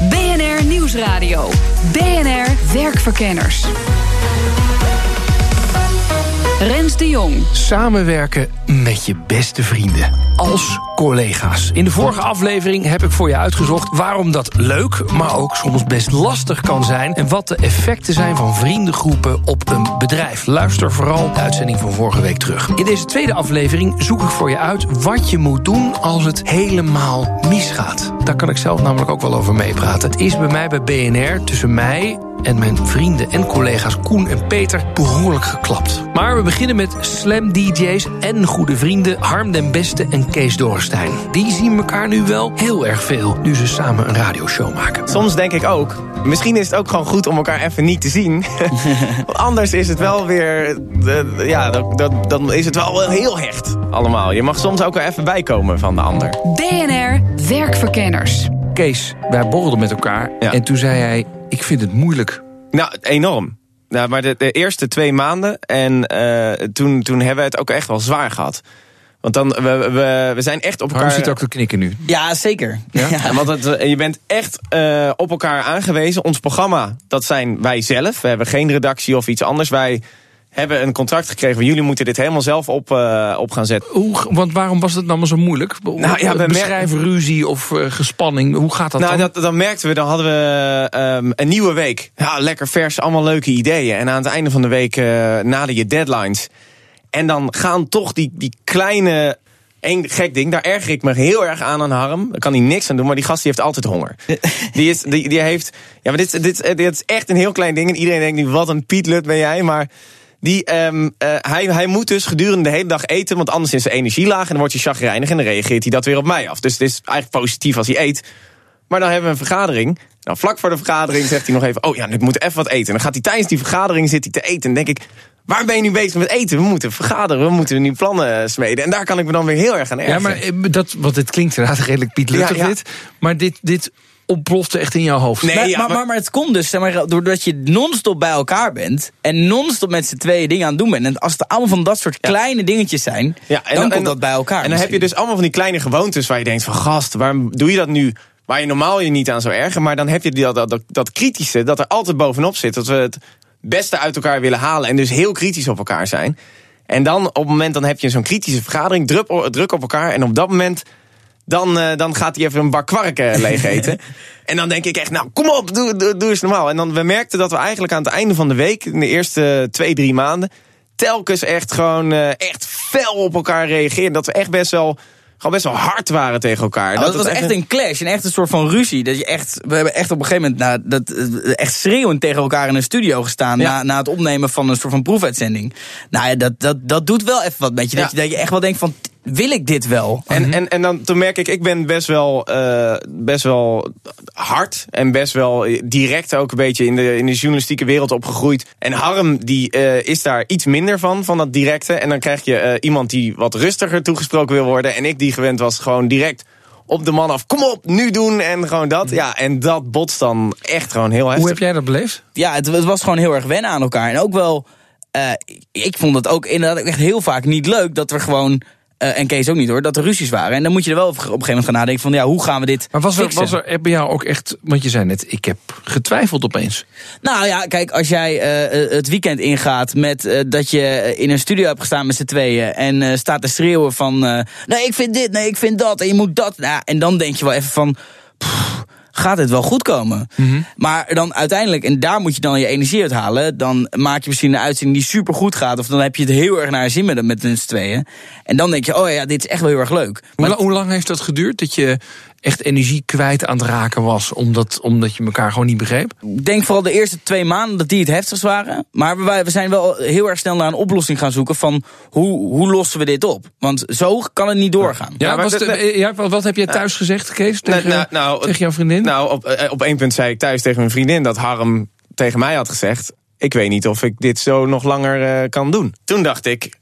BNR Nieuwsradio. BNR Werkverkenners. Rens de Jong. Samenwerken met je beste vrienden. Als collega's. In de vorige aflevering heb ik voor je uitgezocht waarom dat leuk, maar ook soms best lastig kan zijn. En wat de effecten zijn van vriendengroepen op een bedrijf. Luister vooral de uitzending van vorige week terug. In deze tweede aflevering zoek ik voor je uit wat je moet doen als het helemaal misgaat. Daar kan ik zelf namelijk ook wel over meepraten. Het is bij mij bij BNR tussen mij en mijn vrienden en collega's Koen en Peter behoorlijk geklapt. Maar we beginnen met slam DJ's en goede vrienden Harm den Beste en Kees Dorrestein. Die zien elkaar nu wel heel erg veel, nu ze samen een radioshow maken. Soms denk ik ook, misschien is het ook gewoon goed om elkaar even niet te zien. Want anders is het wel weer, ja, dan is het wel heel hecht allemaal. Je mag soms ook wel even bijkomen van de ander. BNR Werkverkenners. Kees, wij borrelden met elkaar en toen zei hij ik vind het moeilijk. Nou, enorm. Nou, maar de, de eerste twee maanden. En uh, toen, toen hebben we het ook echt wel zwaar gehad. Want dan, we, we, we zijn echt op elkaar... Waarom zit ook te knikken nu? Ja, zeker. Ja? ja want het, je bent echt uh, op elkaar aangewezen. Ons programma, dat zijn wij zelf. We hebben geen redactie of iets anders. Wij hebben een contract gekregen. Jullie moeten dit helemaal zelf op, uh, op gaan zetten. Hoe, want waarom was het nou zo moeilijk? Nou, ja, ruzie of uh, gespanning. Hoe gaat dat nou, dan? Dat, dan merkten we, dan hadden we um, een nieuwe week. Ja, lekker vers, allemaal leuke ideeën. En aan het einde van de week uh, nader je deadlines. En dan gaan toch die, die kleine Eén gek ding, daar erger ik me heel erg aan aan Harm. Daar kan hij niks aan doen, maar die gast die heeft altijd honger. Die, is, die, die heeft. Ja, maar dit, dit, dit is echt een heel klein ding. En iedereen denkt nu, wat een Pietlut ben jij. Maar die, um, uh, hij, hij moet dus gedurende de hele dag eten, want anders is zijn energie laag en dan wordt hij chagrijnig en dan reageert hij dat weer op mij af. Dus het is eigenlijk positief als hij eet. Maar dan hebben we een vergadering. Nou, vlak voor de vergadering zegt hij nog even: Oh ja, ik moet even wat eten. En dan gaat hij tijdens die vergadering zit hij te eten. En denk ik: Waar ben je nu bezig met eten? We moeten vergaderen, we moeten nu plannen smeden. En daar kan ik me dan weer heel erg aan ergeren. Ja, maar eh, dat, want dit klinkt inderdaad redelijk Piet Luttig ja, dit. Maar dit, dit ontplofte echt in jouw hoofd. Nee, maar, ja, maar, maar, het komt dus, zeg maar, doordat je non-stop bij elkaar bent... en non-stop met z'n tweeën dingen aan het doen bent... en als het allemaal van dat soort kleine dingetjes zijn... Ja, en dan, komt dat bij elkaar. En dan heb je dus allemaal van die kleine gewoontes... waar je denkt van, gast, waarom doe je dat nu... waar je normaal je niet aan zou ergen... maar dan heb je dat, dat, dat, dat kritische, dat er altijd bovenop zit... dat we het beste uit elkaar willen halen... en dus heel kritisch op elkaar zijn... En dan op het moment dan heb je zo'n kritische vergadering, druk, druk op elkaar. En op dat moment dan, uh, dan gaat hij even een bak kwarken uh, leeg eten. en dan denk ik echt, nou kom op, doe, doe, doe eens normaal. En dan we merkten dat we eigenlijk aan het einde van de week, in de eerste twee, drie maanden, telkens echt gewoon uh, echt fel op elkaar reageerden. Dat we echt best wel gewoon best wel hard waren tegen elkaar. Oh, dat, was echt een clash, een echt een soort van ruzie. Dat je echt, we hebben echt op een gegeven moment nou, dat, echt schreeuwend tegen elkaar in een studio gestaan. Ja. Na, na het opnemen van een soort van proefuitzending. Nou ja, dat, dat, dat doet wel even wat met je. Dat, je. dat je echt wel denkt van, wil ik dit wel? En, mhm. en, en dan toen merk ik, ik ben best wel, uh, best wel hard en best wel direct ook een beetje in de, in de journalistieke wereld opgegroeid. En Harm die uh, is daar iets minder van, van dat directe. En dan krijg je uh, iemand die wat rustiger toegesproken wil worden. En ik die gewend was gewoon direct op de man af. Kom op, nu doen en gewoon dat. Ja, en dat botst dan echt gewoon heel heftig. Hoe heb jij dat beleefd? Ja, het, het was gewoon heel erg wennen aan elkaar. En ook wel, uh, ik vond het ook inderdaad echt heel vaak niet leuk dat we gewoon uh, en Kees ook niet hoor, dat er ruzies waren. En dan moet je er wel op een gegeven moment gaan nadenken van ja, hoe gaan we dit Maar was er, was er bij jou ook echt, want je zei net, ik heb getwijfeld opeens. Nou ja, kijk, als jij uh, het weekend ingaat met uh, dat je in een studio hebt gestaan met z'n tweeën en staat te schreeuwen van nee, ik vind dit, nee, ik vind dat en je moet dat. Nou, en dan denk je wel even van... Pff, gaat het wel goed komen. Mm -hmm. Maar dan uiteindelijk, en daar moet je dan je energie uit halen... dan maak je misschien een uitzending die super goed gaat... of dan heb je het heel erg naar je zin met, met z'n tweeën. En dan denk je, oh ja, dit is echt wel heel erg leuk. Maar hoe, hoe lang heeft dat geduurd? Dat je echt energie kwijt aan het raken was, omdat, omdat je elkaar gewoon niet begreep? Ik denk vooral de eerste twee maanden dat die het heftigst waren. Maar we, we zijn wel heel erg snel naar een oplossing gaan zoeken van hoe, hoe lossen we dit op? Want zo kan het niet doorgaan. Ja, was de- eh, ja, wat wat heb je thuis gezegd, Kees? Tegen, Nou, nou, tegen jouw vriendin? Nou, op, eh, op één punt zei ik thuis tegen mijn vriendin dat Harm tegen mij had gezegd: Ik weet niet of ik dit zo nog langer eh, kan doen. Toen dacht ik: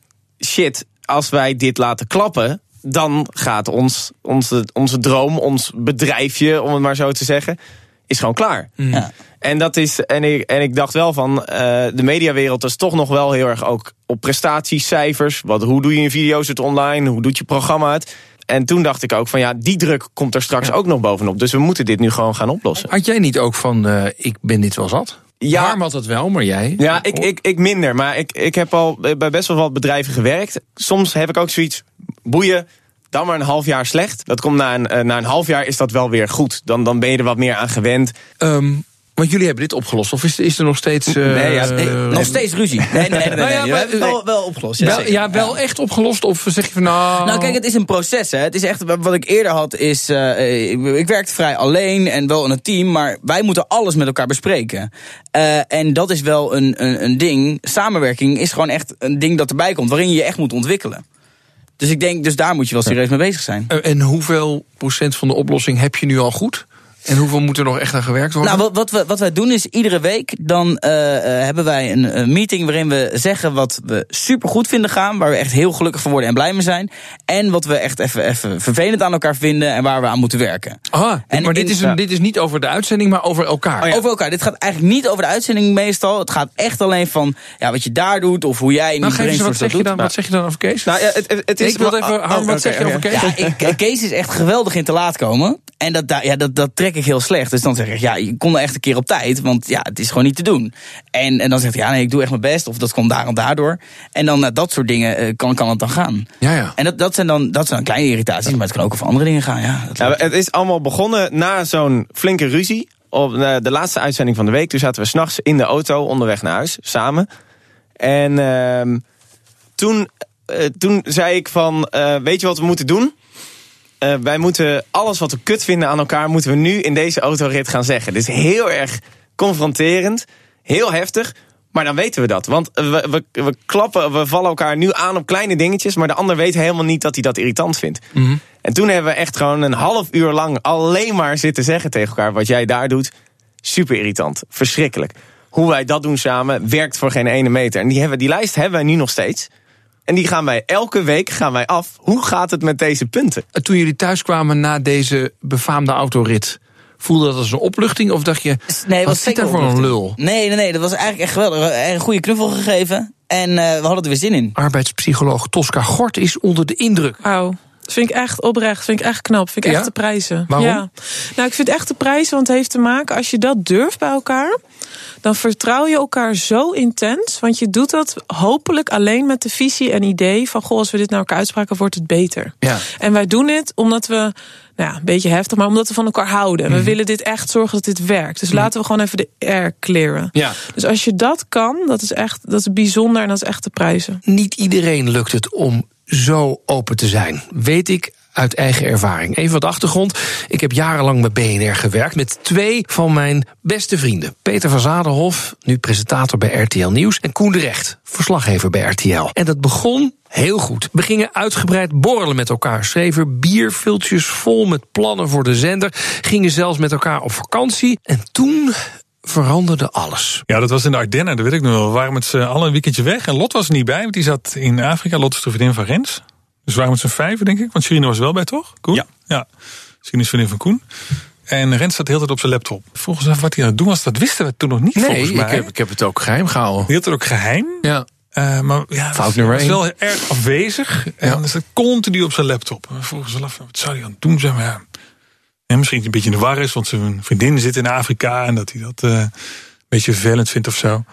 Shit, als wij dit laten klappen, dan gaat ons, onze, onze droom, ons bedrijfje, om het maar zo te zeggen, is gewoon klaar. Ja. En, dat is, en, ik, en ik dacht wel van, eh, de mediawereld is toch nog wel heel erg ook op prestatiecijfers. Wat, hoe doe je je video's het online? Hoe doet je programma het? En toen dacht ik ook van ja, die druk komt er straks ook nog bovenop. Dus we moeten dit nu gewoon gaan oplossen. Had jij niet ook van, eh, ik ben dit wel zat? Ja. Harm had het wel, maar jij? Ja, ik, ik, ik minder. Maar ik, ik heb al bij best wel wat bedrijven gewerkt. Soms heb ik ook zoiets, boeien, dan maar een half jaar slecht. Dat komt na een, eh, na een half jaar is dat wel weer goed. Dan, dan ben je er wat meer aan gewend. Ehm, want jullie hebben dit opgelost, of is, is er nog steeds... eh, Nee, ja, Nee, eh, nog steeds ruzie. Nee, nee, nee. nee, nee. Nou ja, we maar- hebben het wel, wel opgelost. Ja, wel, ja, wel echt opgelost? Of zeg je van nou... Nou, kijk, het is een proces. Hè. Het is echt wat ik eerder had. Is, eh, ik, ik werkte vrij alleen en wel in een team, maar wij moeten alles met elkaar bespreken. Eh, en dat is wel een, een, een ding. Samenwerking is gewoon echt een ding dat erbij komt, waarin je je echt moet ontwikkelen. Dus ik denk, dus daar moet je wel serieus mee bezig zijn. En hoeveel procent van de oplossing heb je nu al goed? En hoeveel moet er nog echt aan gewerkt worden? Nou, wat, wat, we, wat wij doen is iedere week dan eh, eh, hebben wij een, een meeting waarin we zeggen wat we super goed vinden gaan, waar we echt heel gelukkig van worden en blij mee zijn, en wat we echt even, even vervelend aan elkaar vinden en waar we aan moeten werken. ah, en maar dit in- is, een, dit is niet over de uitzending, maar over elkaar. Over elkaar. Dit gaat eigenlijk niet over de uitzending meestal. Het gaat echt alleen van ja, wat je daar doet of hoe jij in nou, die geef eens, wat zeg, je dan, wat zeg je dan over Kees? Nou, ja, het, het, het is ik wil even, Oh, wat zeg je over. Kees? Ja, ik, Kees is echt geweldig in te laat komen. En dat, da- ja, dat, dat trek ik heel slecht. Dus dan zeg ik, ja, je komt er echt een keer op tijd. Want ja, het is gewoon niet te doen. En, en dan zegt hij, ja, nee, ik doe echt mijn best. Of dat komt daar en daardoor. En dan nou, dat soort dingen eh, kan, kan het dan gaan. Ja, ja. En dat, dat, zijn dan, dat zijn dan kleine irritaties. Maar het kan ook over andere dingen gaan. Ja, Ja, het is allemaal begonnen na zo'n flinke ruzie. Op eh, de laatste uitzending van de week. Toen zaten we s'nachts in de auto onderweg naar huis, samen. En ehm, toen, eh, toen zei ik van, eh, weet je wat we moeten doen? Eh, wij moeten alles wat we kut vinden aan elkaar... moeten we nu in deze autorit gaan zeggen. Dit is heel erg confronterend, heel heftig... Maar dan weten we dat. Want we, we, we klappen, we vallen elkaar nu aan op kleine dingetjes... maar de ander weet helemaal niet dat hij dat irritant vindt. En toen hebben we echt gewoon een half uur lang alleen maar zitten zeggen tegen elkaar... wat jij daar doet, super irritant, verschrikkelijk. Hoe wij dat doen samen, werkt voor geen ene meter. En die, hebben, die lijst hebben wij nu nog steeds. En die gaan wij elke week gaan wij af. Hoe gaat het met deze punten? Toen jullie thuis kwamen na deze befaamde autorit... voelde dat als een opluchting? Of dacht je, Nee, het wat zit daar zeker voor een lul? Nee, nee, nee, dat was eigenlijk echt geweldig. Een goede knuffel gegeven. En eh, we hadden er weer zin in. Arbeidspsycholoog Tosca Gort is onder de indruk. Wauw. Dat vind ik echt oprecht. Vind ik echt knap. Vind ik Ja? echt te prijzen. Waarom? Ja. Nou, ik vind echt te prijzen, want het heeft te maken... als je dat durft bij elkaar... dan vertrouw je elkaar zo intens. Want je doet dat hopelijk alleen met de visie en idee... van, goh, als we dit naar elkaar uitspraken, wordt het beter. Ja. En wij doen dit omdat we... Nou ja, een beetje heftig, maar omdat we van elkaar houden. Mhm. We willen dit echt zorgen dat dit werkt. Dus laten we gewoon even de air clearen. Ja. Dus als je dat kan, dat is echt dat is bijzonder en dat is echt te prijzen. Niet iedereen lukt het om zo open te zijn. Weet ik uit eigen ervaring. Even wat achtergrond. Ik heb jarenlang bij BNR gewerkt met twee van mijn beste vrienden. Peter van Zadenhof, nu presentator bij RTL Nieuws. En Koen de Recht, verslaggever bij RTL. En dat begon heel goed. We gingen uitgebreid borrelen met elkaar. Schreven bierviltjes vol met plannen voor de zender. Gingen zelfs met elkaar op vakantie. En toen veranderde alles. Ja, dat was in de Ardennen, dat weet ik nog wel. We waren met z'n een weekendje weg. En Lot was er niet bij, want die zat in Afrika. Lot is de vriendin van Rens. Dus we waren met z'n vijven, denk ik. Want Sherine was wel bij, toch? Koen? Ja. ja. Sherine is vriendin van Koen. En Rens zat de hele tijd op zijn laptop. Volgens mij wat hij aan het doen was, dat wisten we toen nog niet, volgens Nee, mij. ik heb, ik heb het ook geheim gehouden. Die hield het ook geheim. Ja. Eh, maar ja, Fout was- nummer was één. wel erg afwezig. En Ja. dan is het continu op zijn laptop. En ze af, wat zou hij aan het doen zijn? Maar ja, ja, misschien een beetje in de war is, want zijn vriendin zit in Afrika en dat hij dat eh, een beetje vervelend vindt of zo.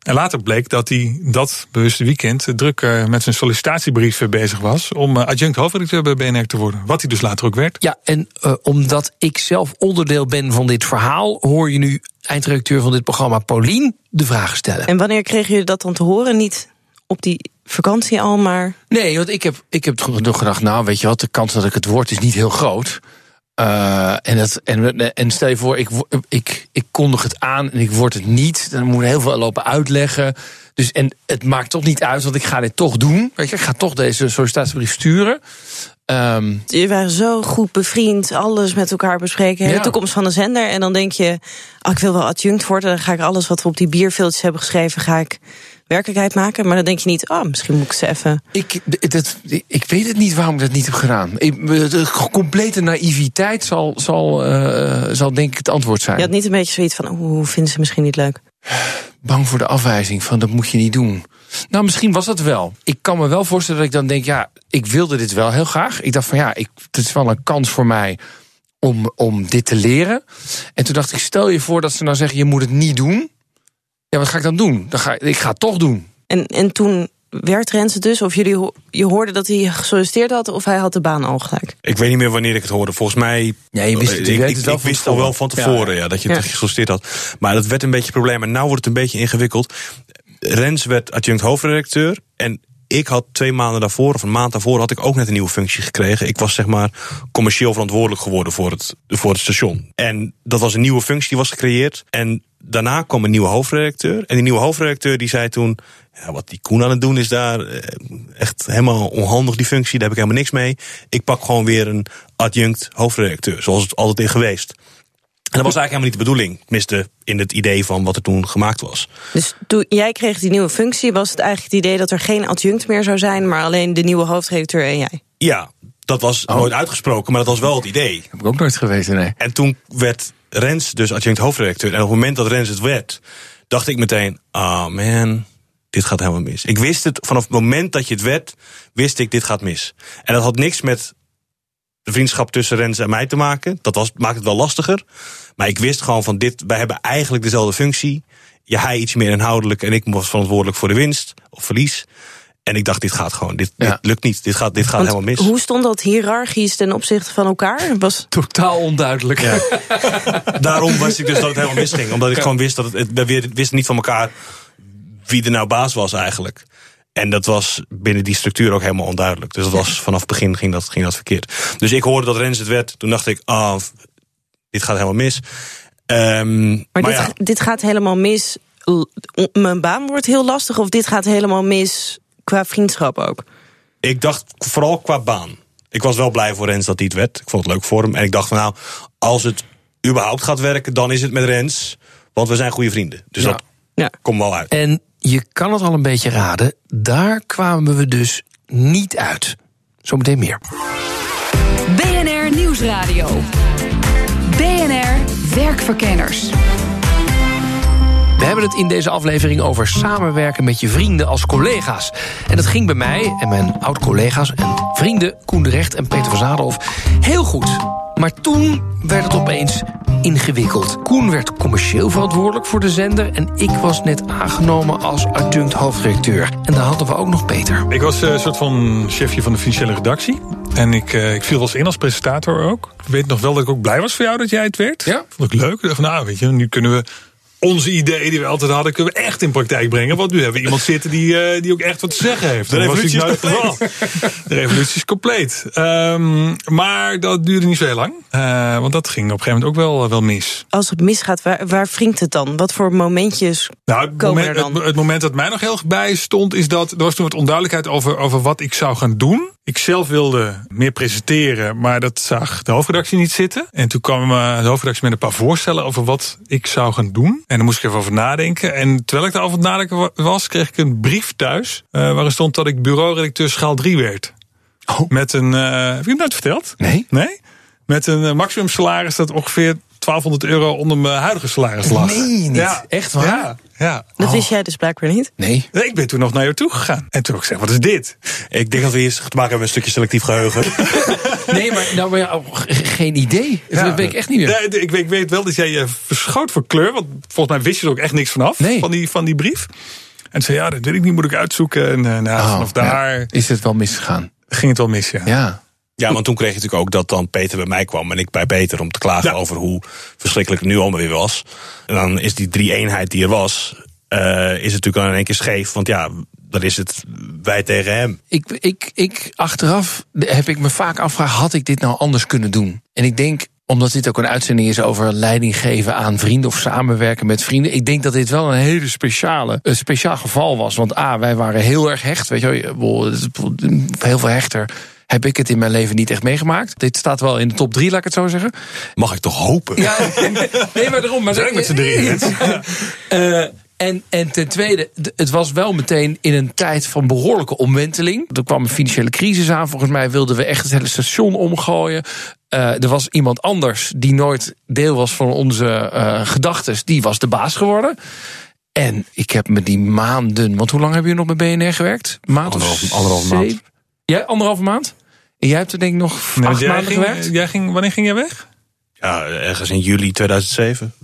En later bleek dat hij dat bewuste weekend druk eh, met zijn sollicitatiebrief bezig was om eh, adjunct hoofdredacteur bij BNR te worden. Wat hij dus later ook werd. Ja, en eh, omdat ik zelf onderdeel ben van dit verhaal, hoor je nu eindredacteur van dit programma, Paulien, de vragen stellen. En wanneer kregen jullie dat dan te horen? Niet op die vakantie al, maar. Nee, want ik heb, ik heb gedacht, nou weet je wat, de kans dat ik het word is niet heel groot. Eh, en, dat, en, en stel je voor, ik, ik, ik kondig het aan en ik word het niet. Dan moet ik heel veel lopen uitleggen. Dus, en het maakt toch niet uit, want ik ga dit toch doen. Weet je, ik ga toch deze sollicitatiebrief sturen. Ehm, Je waren zo goed bevriend, alles met elkaar bespreken. De toekomst van de zender. En dan denk je, oh, ik wil wel adjunct worden. Dan ga ik alles wat we op die bierveeltjes hebben geschreven, ga ik werkelijkheid maken. Maar dan denk je niet, oh, misschien moet ik ze even. ik, dat, ik weet het niet waarom ik dat niet heb gedaan. Ik, de complete naïviteit zal, zal, eh, zal denk ik het antwoord zijn. Je had niet een beetje zoiets van, oh, hoe vinden ze misschien niet leuk? bang voor de afwijzing van dat moet je niet doen. Nou, misschien was dat wel. Ik kan me wel voorstellen dat ik dan denk, ja, ik wilde dit wel heel graag. Ik dacht van ja, ik, het is wel een kans voor mij om, om dit te leren. En toen dacht ik, stel je voor dat ze nou zeggen, je moet het niet doen. Ja, wat ga ik dan doen? Dan ga, ik ga het toch doen. En, en toen werd Rens het dus, of jullie ho- je hoorde dat hij gesolliciteerd had, of hij had de baan al gelijk. Ik weet niet meer wanneer ik het hoorde. Volgens mij. Ja, je wist het- je ik, het wel ik wist al wel van tevoren. tevoren ja, dat je Ja. het gesolliciteerd had. Maar dat werd een beetje een probleem. En nu wordt het een beetje ingewikkeld. Rens werd adjunct hoofdredacteur. En ik had twee maanden daarvoor, of een maand daarvoor, had ik ook net een nieuwe functie gekregen. Ik was zeg maar commercieel verantwoordelijk geworden voor het, voor het station. En dat was een nieuwe functie die was gecreëerd. En daarna kwam een nieuwe hoofdredacteur. En die nieuwe hoofdredacteur die zei toen. Ja, wat die Koen aan het doen is daar eh, echt helemaal onhandig, die functie. Daar heb ik helemaal niks mee. Ik pak gewoon weer een adjunct hoofdredacteur, zoals het altijd is geweest. En dat was eigenlijk helemaal niet de bedoeling. Tenminste, in het idee van wat er toen gemaakt was. Dus toen jij kreeg die nieuwe functie, was het eigenlijk het idee dat er geen adjunct meer zou zijn, maar alleen de nieuwe hoofdredacteur en jij. Ja, dat was nooit uitgesproken, maar dat was wel het idee. Heb ik ook nooit geweten, nee. En toen werd Rens dus adjunct hoofdredacteur. En op het moment dat Rens het werd, dacht ik meteen: ah man, dit gaat helemaal mis. Ik wist het vanaf het moment dat je het werd, wist ik dit gaat mis. En dat had niks met de vriendschap tussen Rens en mij te maken. Dat was, maakt het wel lastiger. Maar ik wist gewoon van dit, wij hebben eigenlijk dezelfde functie. Ja, hij iets meer inhoudelijk en ik was verantwoordelijk voor de winst of verlies. En ik dacht, dit gaat gewoon, dit, Ja. dit lukt niet. Dit gaat, dit gaat Want helemaal mis. Hoe stond dat hiërarchisch ten opzichte van elkaar? Was, Totaal onduidelijk. Ja. Daarom wist ik dus dat het helemaal misging. Omdat ik gewoon wist dat het, het, we weer- wisten niet van elkaar wie er nou baas was eigenlijk. En dat was binnen die structuur ook helemaal onduidelijk. Dus dat was vanaf het begin ging dat, ging dat verkeerd. Dus ik hoorde dat Rens het werd. Toen dacht ik, ah, dit gaat helemaal mis. Ehm, maar maar dit, ja, dit gaat helemaal mis. Mijn baan wordt heel lastig, of dit gaat helemaal mis qua vriendschap ook. ik dacht vooral qua baan. Ik was wel blij voor Rens dat hij het werd. Ik vond het leuk voor hem. En ik dacht van nou, als het überhaupt gaat werken, dan is het met Rens. Want we zijn goede vrienden. Dus Ja. dat Ja. komt wel uit. En je kan het al een beetje raden. Daar kwamen we dus niet uit. Zometeen meer. BNR Nieuwsradio. BNR Werkverkenners. We hebben het in deze aflevering over samenwerken met je vrienden als collega's. En dat ging bij mij en mijn oud-collega's en vrienden Koen de Recht en Peter van Zadelhoff heel goed. Maar toen werd het opeens ingewikkeld. Koen werd commercieel verantwoordelijk voor de zender... en ik was net aangenomen als adjunct hoofdredacteur. En daar hadden we ook nog Peter. Ik was eh, een soort van chefje van de financiële redactie. En ik, eh, ik viel wel eens in als presentator ook. Ik weet nog wel dat ik ook blij was voor jou dat jij het werd. Ja. Vond ik leuk. Ik dacht van, nou, weet je, nu kunnen we onze ideeën die we altijd hadden, kunnen we echt in praktijk brengen. Want nu hebben we iemand zitten die, eh, die ook echt wat te zeggen heeft. De revolutie is het geval. De revolutie is compleet. Ehm, maar dat duurde niet zo heel lang. Eh, want dat ging op een gegeven moment ook wel, wel mis. Als het misgaat, waar, waar wringt het dan? Wat voor momentjes Nou, het komen moment, er dan? het, het moment dat mij nog heel erg bij stond, is dat er was toen wat onduidelijkheid over, over wat ik zou gaan doen. Ik zelf wilde meer presenteren, maar dat zag de hoofdredactie niet zitten. En toen kwam eh, de hoofdredactie met een paar voorstellen over wat ik zou gaan doen. En daar moest ik even over nadenken. En terwijl ik daarover nadenken wa- was, kreeg ik een brief thuis. eh, waarin stond dat ik bureauredacteur schaal 3 werd. Met een. eh, heb ik het nooit verteld? Nee? Nee? Met een eh, maximum salaris dat ongeveer 1200 euro onder mijn huidige salaris lag. je niet? Echt waar? Ja, ja. Dat wist jij dus blijkbaar niet. Nee. Nee, Ik ben toen nog naar jou toe gegaan. En toen heb ik gezegd, wat is dit? Ik denk dat we hier te maken hebben een stukje selectief geheugen. Nee, maar, nou, maar ja, oh, ge- geen idee. Dat weet ik echt niet meer. Nee, ik, weet- ik weet wel dat jij je verschoot voor kleur. Want volgens mij wist je er ook echt niks vanaf. Nee. Van, die, van die brief. En zei, ja, dat weet ik niet, moet ik uitzoeken. En eh, nou, Oh, vanaf ja. daar Is het wel misgegaan? ging het wel mis, ja. Ja. Ja, want toen kreeg je natuurlijk ook dat dan Peter bij mij kwam en ik bij Peter om te klagen Ja. over hoe verschrikkelijk het nu allemaal weer was. En dan is die drie-eenheid die er was, eh, is het natuurlijk dan in één keer scheef. Want ja, dan is het wij tegen hem. Ik, ik, ik, achteraf heb ik me vaak afgevraagd, had ik dit nou anders kunnen doen? En ik denk, omdat dit ook een uitzending is over leiding geven aan vrienden of samenwerken met vrienden. Ik denk dat dit wel een hele speciale, een speciaal geval was. Want A, wij waren heel erg hecht. Weet je, heel veel hechter heb ik het in mijn leven niet echt meegemaakt. Dit staat wel in de top drie, laat ik het zo zeggen. Mag ik toch hopen? Ja, nee, maar daarom. Maar Zijn met z'n drieën. Eh, en, en ten tweede, het was wel meteen in een tijd van behoorlijke omwenteling. Er kwam een financiële crisis aan. Volgens mij wilden we echt het hele station omgooien. Eh, er was iemand anders die nooit deel was van onze eh gedachten. Die was de baas geworden. En ik heb me die maanden. Want hoe lang hebben jullie nog bij BNR gewerkt? Maand of Anderhalf- anderhalve maand. Jij anderhalve maand? En jij hebt er denk ik nog Nee, acht jij maanden ging, gewerkt? jij ging, wanneer ging jij weg? Ja, ergens in juli 2007.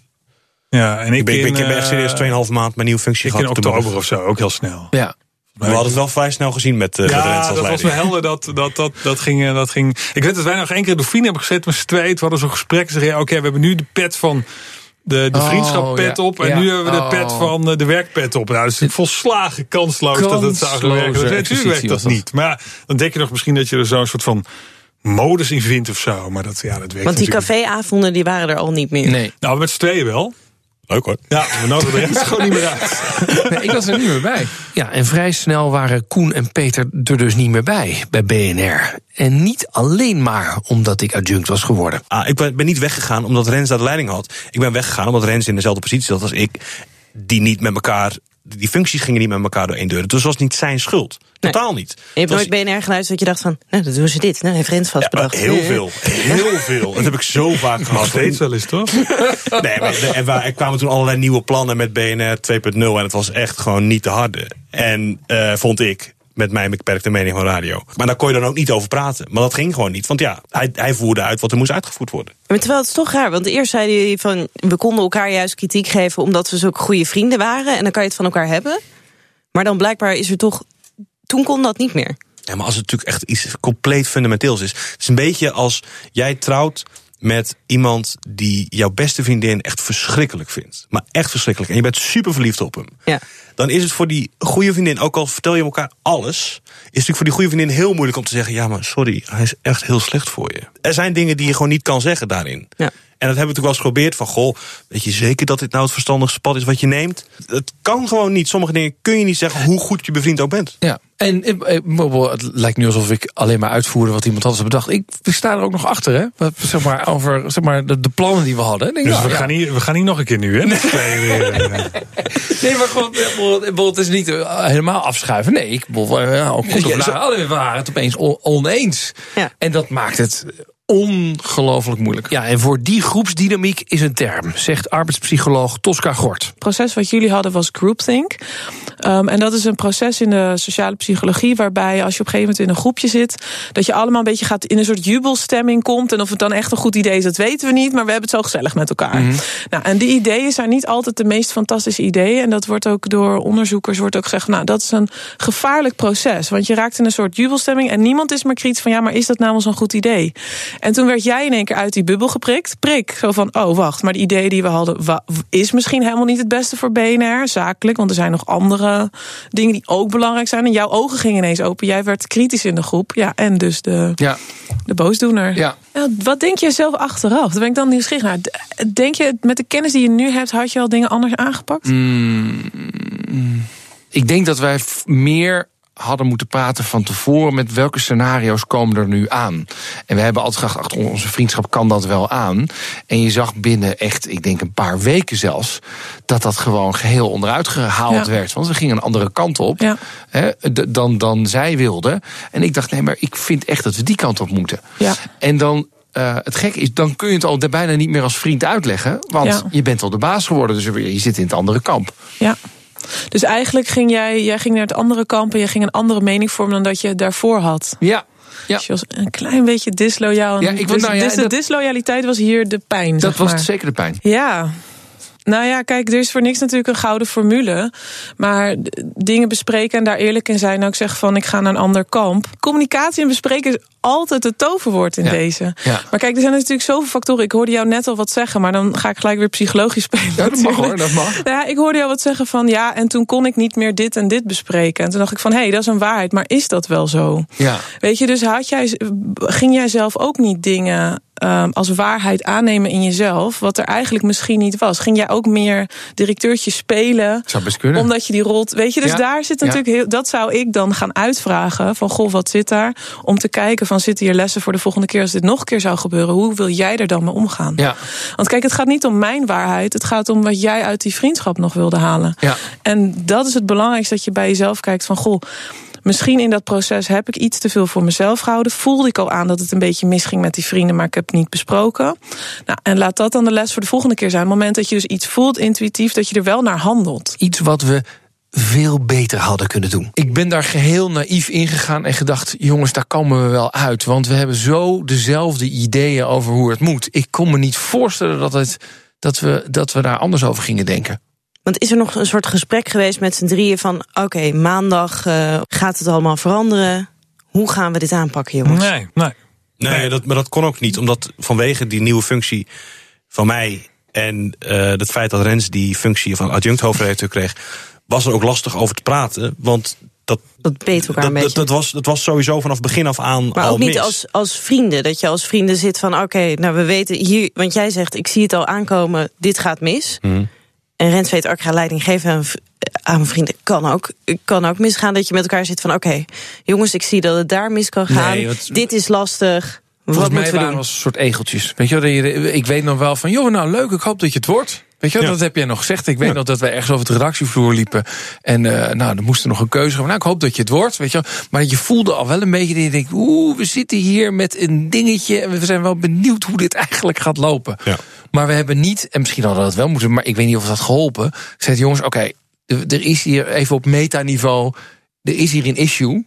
Ja, en ik, Ik ben, ik ben, ik in, ben echt serieus eh, 2,5 maand mijn nieuwe functie Ik in gehad. Toen oktober of zo, ook heel snel. Ja. We hadden het wel vrij snel gezien met, uh, met Rens Ja, als dat was me helder. Dat, dat, dat, dat, ging, eh, dat ging. Ik weet dat wij nog één keer de vrienden hebben gezet met z'n tweeën. We hadden zo'n gesprek. Ze zeggen, ja, oké, we hebben nu de pet van de, de Oh, vriendschappet ja. op. En Ja. nu hebben we de Oh. pet van eh, de werkpet op. Nou, dat is volslagen kansloos dat het zou gaan werken. Dat- Natuurlijk werkt dat niet. Maar dan denk je nog misschien dat je er zo'n soort van modus in vindt of zo. Maar dat, ja, dat werkt Want die caféavonden die waren er al niet meer. Nee. Nou, met z'n tweeën wel. Leuk hoor. Ja, we nodigen de rest gewoon niet meer uit. Nee, ik was er niet meer bij. Ja, en vrij snel waren Koen en Peter er dus niet meer bij, bij BNR. En niet alleen maar omdat ik adjunct was geworden. Ah, ik ben, ben niet weggegaan omdat Rens daar de leiding had. Ik ben weggegaan omdat Rens in dezelfde positie zat als ik. Die niet met elkaar. Die functies gingen niet met elkaar door één deur. Dus dat was niet zijn schuld. Nee. Totaal niet. Je hebt was- BNR geluisterd dat je dacht van, nou, dan doen ze dit. Nou, heeft Rens vast Ja, bedacht. heel veel. Heel veel. Dat heb ik zo vaak Nog gehad. steeds wel eens, toch? Nee, maar er, er kwamen toen allerlei nieuwe plannen met BNR 2.0. En het was echt gewoon niet te harde. En eh, vond ik, met mijn beperkte mening van radio. Maar daar kon je dan ook niet over praten. Maar dat ging gewoon niet. Want ja, hij, hij voerde uit wat er moest uitgevoerd worden. Maar terwijl het is toch raar, want eerst zei hij van... we konden elkaar juist kritiek geven omdat we zulke goede vrienden waren... en dan kan je het van elkaar hebben. Maar dan blijkbaar is er toch... Toen kon dat niet meer. Ja, maar als het natuurlijk echt iets compleet fundamenteels is. Het is een beetje als jij trouwt met iemand die jouw beste vriendin echt verschrikkelijk vindt. Maar echt verschrikkelijk. En je bent super verliefd op hem. Ja. Dan is het voor die goede vriendin, ook al vertel je elkaar alles, is het natuurlijk voor die goede vriendin heel moeilijk om te zeggen: ja, maar sorry, hij is echt heel slecht voor je. Er zijn dingen die je gewoon niet kan zeggen daarin. Ja. En dat hebben we natuurlijk wel eens geprobeerd van, goh, weet je zeker dat dit nou het verstandigste pad is wat je neemt? Het kan gewoon niet. Sommige dingen kun je niet zeggen hoe goed je bevriend ook bent. Ja, en eh, eh, het lijkt nu alsof ik alleen maar uitvoerde wat iemand anders had bedacht. Ik we staan er ook nog achter, hè? Wat, Zeg maar, over zeg maar, de, de plannen die we hadden. Denk, Dus nou, we, ja. gaan niet, we gaan niet nog een keer nu, hè? Nee, maar gewoon, eh, het is niet helemaal afschuiven. Nee, ik bedoel, eh, ja, waren het opeens on- oneens. Ja. En dat maakt het ongelooflijk moeilijk. Ja, en voor die groepsdynamiek is een term, zegt arbeidspsycholoog Tosca Gort. Het proces wat jullie hadden was groupthink. Um, en dat is een proces in de sociale psychologie waarbij als je op een gegeven moment in een groepje zit, dat je allemaal een beetje gaat in een soort jubelstemming komt. En of het dan echt een goed idee is, dat weten we niet, maar we hebben het zo gezellig met elkaar. Nou, en die ideeën zijn niet altijd de meest fantastische ideeën. En dat wordt ook door onderzoekers wordt ook gezegd, nou, dat is een gevaarlijk proces. Want je raakt in een soort jubelstemming en niemand is maar kritisch van ja, maar is dat nou wel zo'n goed idee? En toen werd jij in één keer uit die bubbel geprikt. Prik. Zo van, oh wacht, maar die idee die we hadden is misschien helemaal niet het beste voor BNR, zakelijk. Want er zijn nog andere dingen die ook belangrijk zijn. En jouw ogen gingen ineens open. Jij werd kritisch in de groep. Ja, en dus de, Ja, de boosdoener. ja. Wat denk je zelf achteraf? Daar ben ik dan nieuwsgierig naar. Denk je, met de kennis die je nu hebt, had je al dingen anders aangepakt? Ik denk dat wij meer hadden moeten praten van tevoren met welke scenario's komen er nu aan. En we hebben altijd gedacht, ach, onze vriendschap kan dat wel aan. En je zag binnen echt, ik denk een paar weken zelfs, dat dat gewoon geheel onderuit gehaald Ja. werd. Want we gingen een andere kant op Ja. hè, dan, dan zij wilden. En ik dacht, nee, maar ik vind echt dat we die kant op moeten. Ja. En dan. eh, het gekke is, dan kun je het al bijna niet meer als vriend uitleggen. Want Ja. je bent al de baas geworden, dus je zit in het andere kamp. Ja. Dus eigenlijk ging jij, jij ging naar het andere kamp en je ging een andere mening vormen dan dat je daarvoor had. Ja, ja. Dus je was een klein beetje disloyaal. Ja, ik dus, nou ja, dus de disloyaliteit was hier de pijn. Dat zeg was zeker de pijn. Ja. Nou ja, kijk, er is voor niks natuurlijk een gouden formule. Maar dingen bespreken en daar eerlijk in zijn. En ook zeggen van, ik ga naar een ander kamp. Communicatie en bespreken is altijd het toverwoord in Ja. deze. Ja. Maar kijk, er zijn natuurlijk zoveel factoren. Ik hoorde jou net al wat zeggen, maar dan ga ik gelijk weer psychologisch spelen. Ja, dat mag hoor, dat mag. Ja, ik hoorde jou wat zeggen van ja, en toen kon ik niet meer dit en dit bespreken. En toen dacht ik van hé, hey, dat is een waarheid, maar is dat wel zo? Ja. Weet je, dus had jij, ging jij zelf ook niet dingen ehm, als waarheid aannemen in jezelf, wat er eigenlijk misschien niet was. Ging jij ook meer directeurtje spelen? Zou best kunnen. Omdat je die rol. Weet je, dus Ja. daar zit Ja. natuurlijk heel. Dat zou ik dan gaan uitvragen. Van goh, wat zit daar? Om te kijken van zitten hier lessen voor de volgende keer als dit nog een keer zou gebeuren. Hoe wil jij er dan mee omgaan? Ja. Want kijk, het gaat niet om mijn waarheid. Het gaat om wat jij uit die vriendschap nog wilde halen. Ja. En dat is het belangrijkste dat je bij jezelf kijkt van goh. Misschien in dat proces heb ik iets te veel voor mezelf gehouden. Voelde ik al aan dat het een beetje misging met die vrienden, maar ik heb het niet besproken. Nou, en laat dat dan de les voor de volgende keer zijn. Op het moment dat je dus iets voelt intuïtief, dat je er wel naar handelt. Iets wat we veel beter hadden kunnen doen. Ik ben daar geheel naïef ingegaan en gedacht: jongens, daar komen we wel uit. Want we hebben zo dezelfde ideeën over hoe het moet. Ik kon me niet voorstellen dat, het, dat, we, dat we daar anders over gingen denken. Want is er nog een soort gesprek geweest met z'n drieën van... oké, maandag eh, gaat het allemaal veranderen. Hoe gaan we dit aanpakken, jongens? Nee, nee. Nee, dat, maar dat kon ook niet. Omdat vanwege die nieuwe functie van mij... en eh, het feit dat Rens die functie van adjunct hoofdredacteur kreeg... was er ook lastig over te praten. Want dat, Dat beet elkaar dat, een beetje. dat, dat was, dat was sowieso vanaf begin af aan Maar al ook niet mis. als, als vrienden. Dat je als vrienden zit van oké, nou we weten hier. Want jij zegt, ik zie het al aankomen, dit gaat mis. Mhm. En Rens weet ook, ik ga leiding geven aan, aan mijn vrienden. Kan ook, kan ook misgaan dat je met elkaar zit van oké, jongens, ik zie dat het daar mis kan gaan. Nee, dit is lastig. Volgens Wat mij we waren we als een soort egeltjes. Weet je- ik weet nog wel van, joh, nou leuk, ik hoop dat je het wordt. Weet je, wel, Ja. dat heb jij nog gezegd. Ik weet nog dat wij ergens over de redactievloer liepen. En eh, nou, er moest er nog een keuze komen. Nou, ik hoop dat je het wordt. Weet je, wel. maar je voelde al wel een beetje dat je denkt, oeh, we zitten hier met een dingetje. En we zijn wel benieuwd hoe dit eigenlijk gaat lopen. Ja. Maar we hebben niet, en misschien hadden we dat wel moeten, maar ik weet niet of dat geholpen. Zei, jongens, oké, er is hier even op metaniveau, er is hier een issue.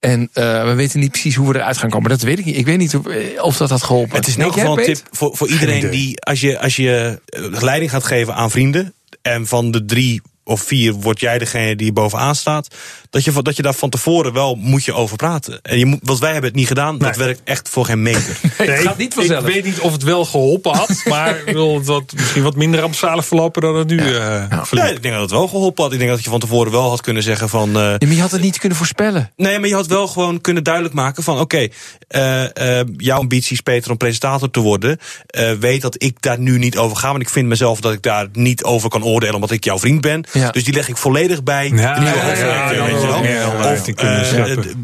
En eh, we weten niet precies hoe we eruit gaan komen. Dat weet ik niet. Ik weet niet of, eh, of dat had geholpen. Het is in elk jij, geval een tip voor, voor iedereen die, als je, als je eh, leiding gaat geven aan vrienden. en van de drie of vier word jij degene die bovenaan staat. dat je, dat je daar van tevoren wel moet je over praten. En je moet, want wij hebben het niet gedaan, dat werkt echt voor geen meter. Het gaat niet vanzelf. Ik weet niet of het wel geholpen had, maar ik bedoel, het had misschien wat minder rampzalig verlopen dan het nu eh. Ja, ik denk dat het wel geholpen had. Ik denk dat je van tevoren wel had kunnen zeggen van. eh, Ja, maar je had het niet kunnen voorspellen. Nee, maar je had wel gewoon kunnen duidelijk maken van... oké, eh, jouw ambitie is Peter om presentator te worden. Eh, weet dat ik daar nu niet over ga. Want ik vind mezelf dat ik daar niet over kan oordelen... omdat ik jouw vriend ben. Ja. Dus die leg ik volledig bij Ja, de nieuwe ja, hoofdredacteur, weet je wel. Of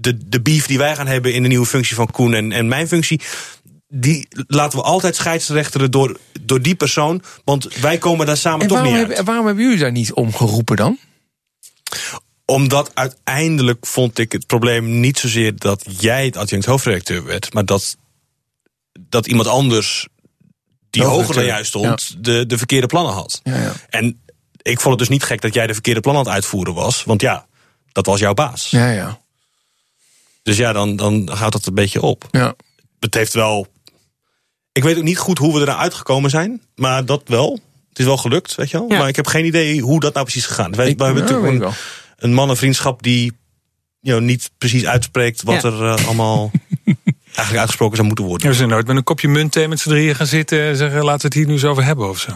de, beef die wij gaan hebben in de nieuwe functie van Koen en, en mijn functie... die laten we altijd scheidsrechteren door, door die persoon. Want wij komen daar samen En toch waarom, niet hebben, uit. en waarom hebben jullie daar niet om geroepen dan? Omdat uiteindelijk vond ik het probleem niet zozeer dat jij het adjunct hoofdredacteur werd, maar dat, dat iemand anders die hoger dan jij stond, de, de verkeerde plannen had. Ja, ja. En ik vond het dus niet gek dat jij de verkeerde plannen aan het uitvoeren was, want ja, dat was jouw baas. Ja, ja. Dus ja, dan, dan houdt dat een beetje op. ja. Het heeft wel. Ik weet ook niet goed hoe we eraan uitgekomen zijn, maar dat wel. Het is wel gelukt, weet je wel. Ja. Maar ik heb geen idee hoe dat nou precies gegaan. Wij, wij hebben ja, natuurlijk een, wel. een mannenvriendschap die you know, niet precies uitspreekt wat Ja. er eh, allemaal eigenlijk uitgesproken zou moeten Ja, worden. we zijn nooit met een kopje munt thee met z'n drieën gaan zitten en zeggen: laten we het hier nu eens over hebben of zo.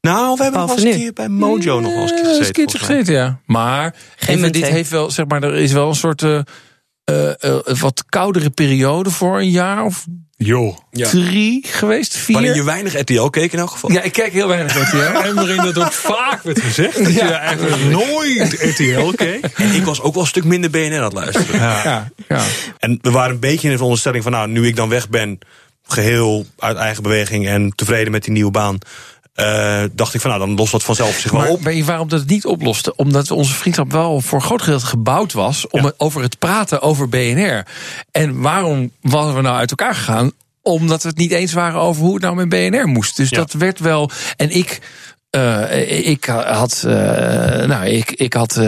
Nou, we hebben nog wel eens een keer bij Mojo nog wel eens een keer Ja, gezeten. een keertje gezeten, ja. Maar even, dit heeft wel, zeg maar, er is wel een soort eh, eh, eh, wat koudere periode voor een jaar of Joh. Ja. drie geweest, vier. Waarin je weinig RTL keek in elk geval. Ja, ik kijk heel weinig RTL. En waarin dat ook vaak werd gezegd. Dat je eigenlijk nooit RTL keek. En ik was ook wel een stuk minder BNN aan het luisteren. Ja, ja. En we waren een beetje in de veronderstelling van... nou, nu ik dan weg ben, geheel uit eigen beweging... en tevreden met die nieuwe baan... eh, dacht ik van, nou, dan lost dat vanzelf zich wel Maar op. je waarom dat het niet oploste? Omdat onze vriendschap wel voor een groot gedeelte gebouwd was... om Ja. het, over het praten over BNR. En waarom waren we nou uit elkaar gegaan? Omdat we het niet eens waren over hoe het nou met BNR moest. Dus Ja. dat werd wel... En ik... eh, ik had, eh, nou, ik, ik had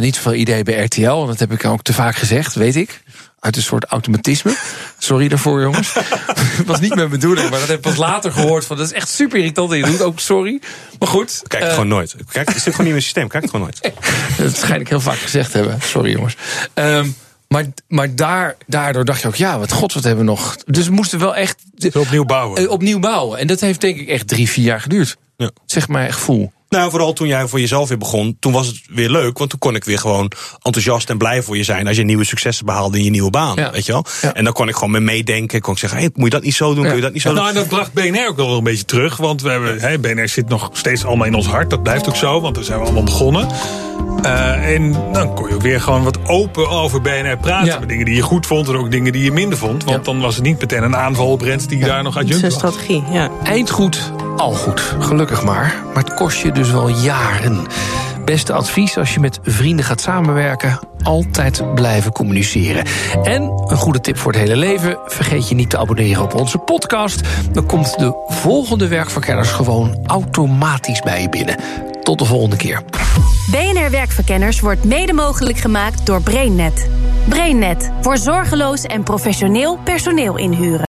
niet zoveel idee bij RTL. En dat heb ik ook te vaak gezegd, weet ik. Uit een soort automatisme. Sorry daarvoor, jongens. Het was niet mijn bedoeling, maar dat heb ik pas later gehoord. Van, dat is echt super irritant dat je doet. Ook sorry. Maar goed. Kijk het eh, gewoon nooit. Kijk, het zit gewoon niet in mijn systeem. Kijk het gewoon nooit. dat schijn ik heel vaak gezegd hebben. Sorry jongens. Ehm, maar maar daar, daardoor dacht je ook, ja, wat god, wat hebben we nog. Dus we moesten wel echt opnieuw bouwen. eh, opnieuw bouwen. En dat heeft denk ik echt drie, vier jaar geduurd. Ja. Zeg maar echt gevoel. Nou, vooral toen jij voor jezelf weer begon, toen was het weer leuk. Want toen kon ik weer gewoon enthousiast en blij voor je zijn als je nieuwe successen behaalde in je nieuwe baan. Ja. Weet je wel? Ja. En dan kon ik gewoon met meedenken. Kon ik zeggen, hey, moet je dat niet zo doen? Kun je dat niet zo doen? Nou, en dat bracht BNR ook wel een beetje terug. Want we hebben, hè, BNR zit nog steeds allemaal in ons hart. Dat blijft ook zo, want daar zijn we allemaal begonnen. Eh, en dan kon je ook weer gewoon wat open over BNR praten. Ja. Met dingen die je goed vond en ook dingen die je minder vond. Want dan was het niet meteen een aanval op Rens die daar nog Dat is een was. strategie, ja. Eind goed, al goed. Gelukkig maar. Maar het kost je dus wel jaren. Beste advies als je met vrienden gaat samenwerken... altijd blijven communiceren. En een goede tip voor het hele leven... vergeet je niet te abonneren op onze podcast. Dan komt de volgende werkverkenners gewoon automatisch bij je binnen. Tot de volgende keer. BNR Werkverkenners wordt mede mogelijk gemaakt door BrainNet. BrainNet voor zorgeloos en professioneel personeel inhuren.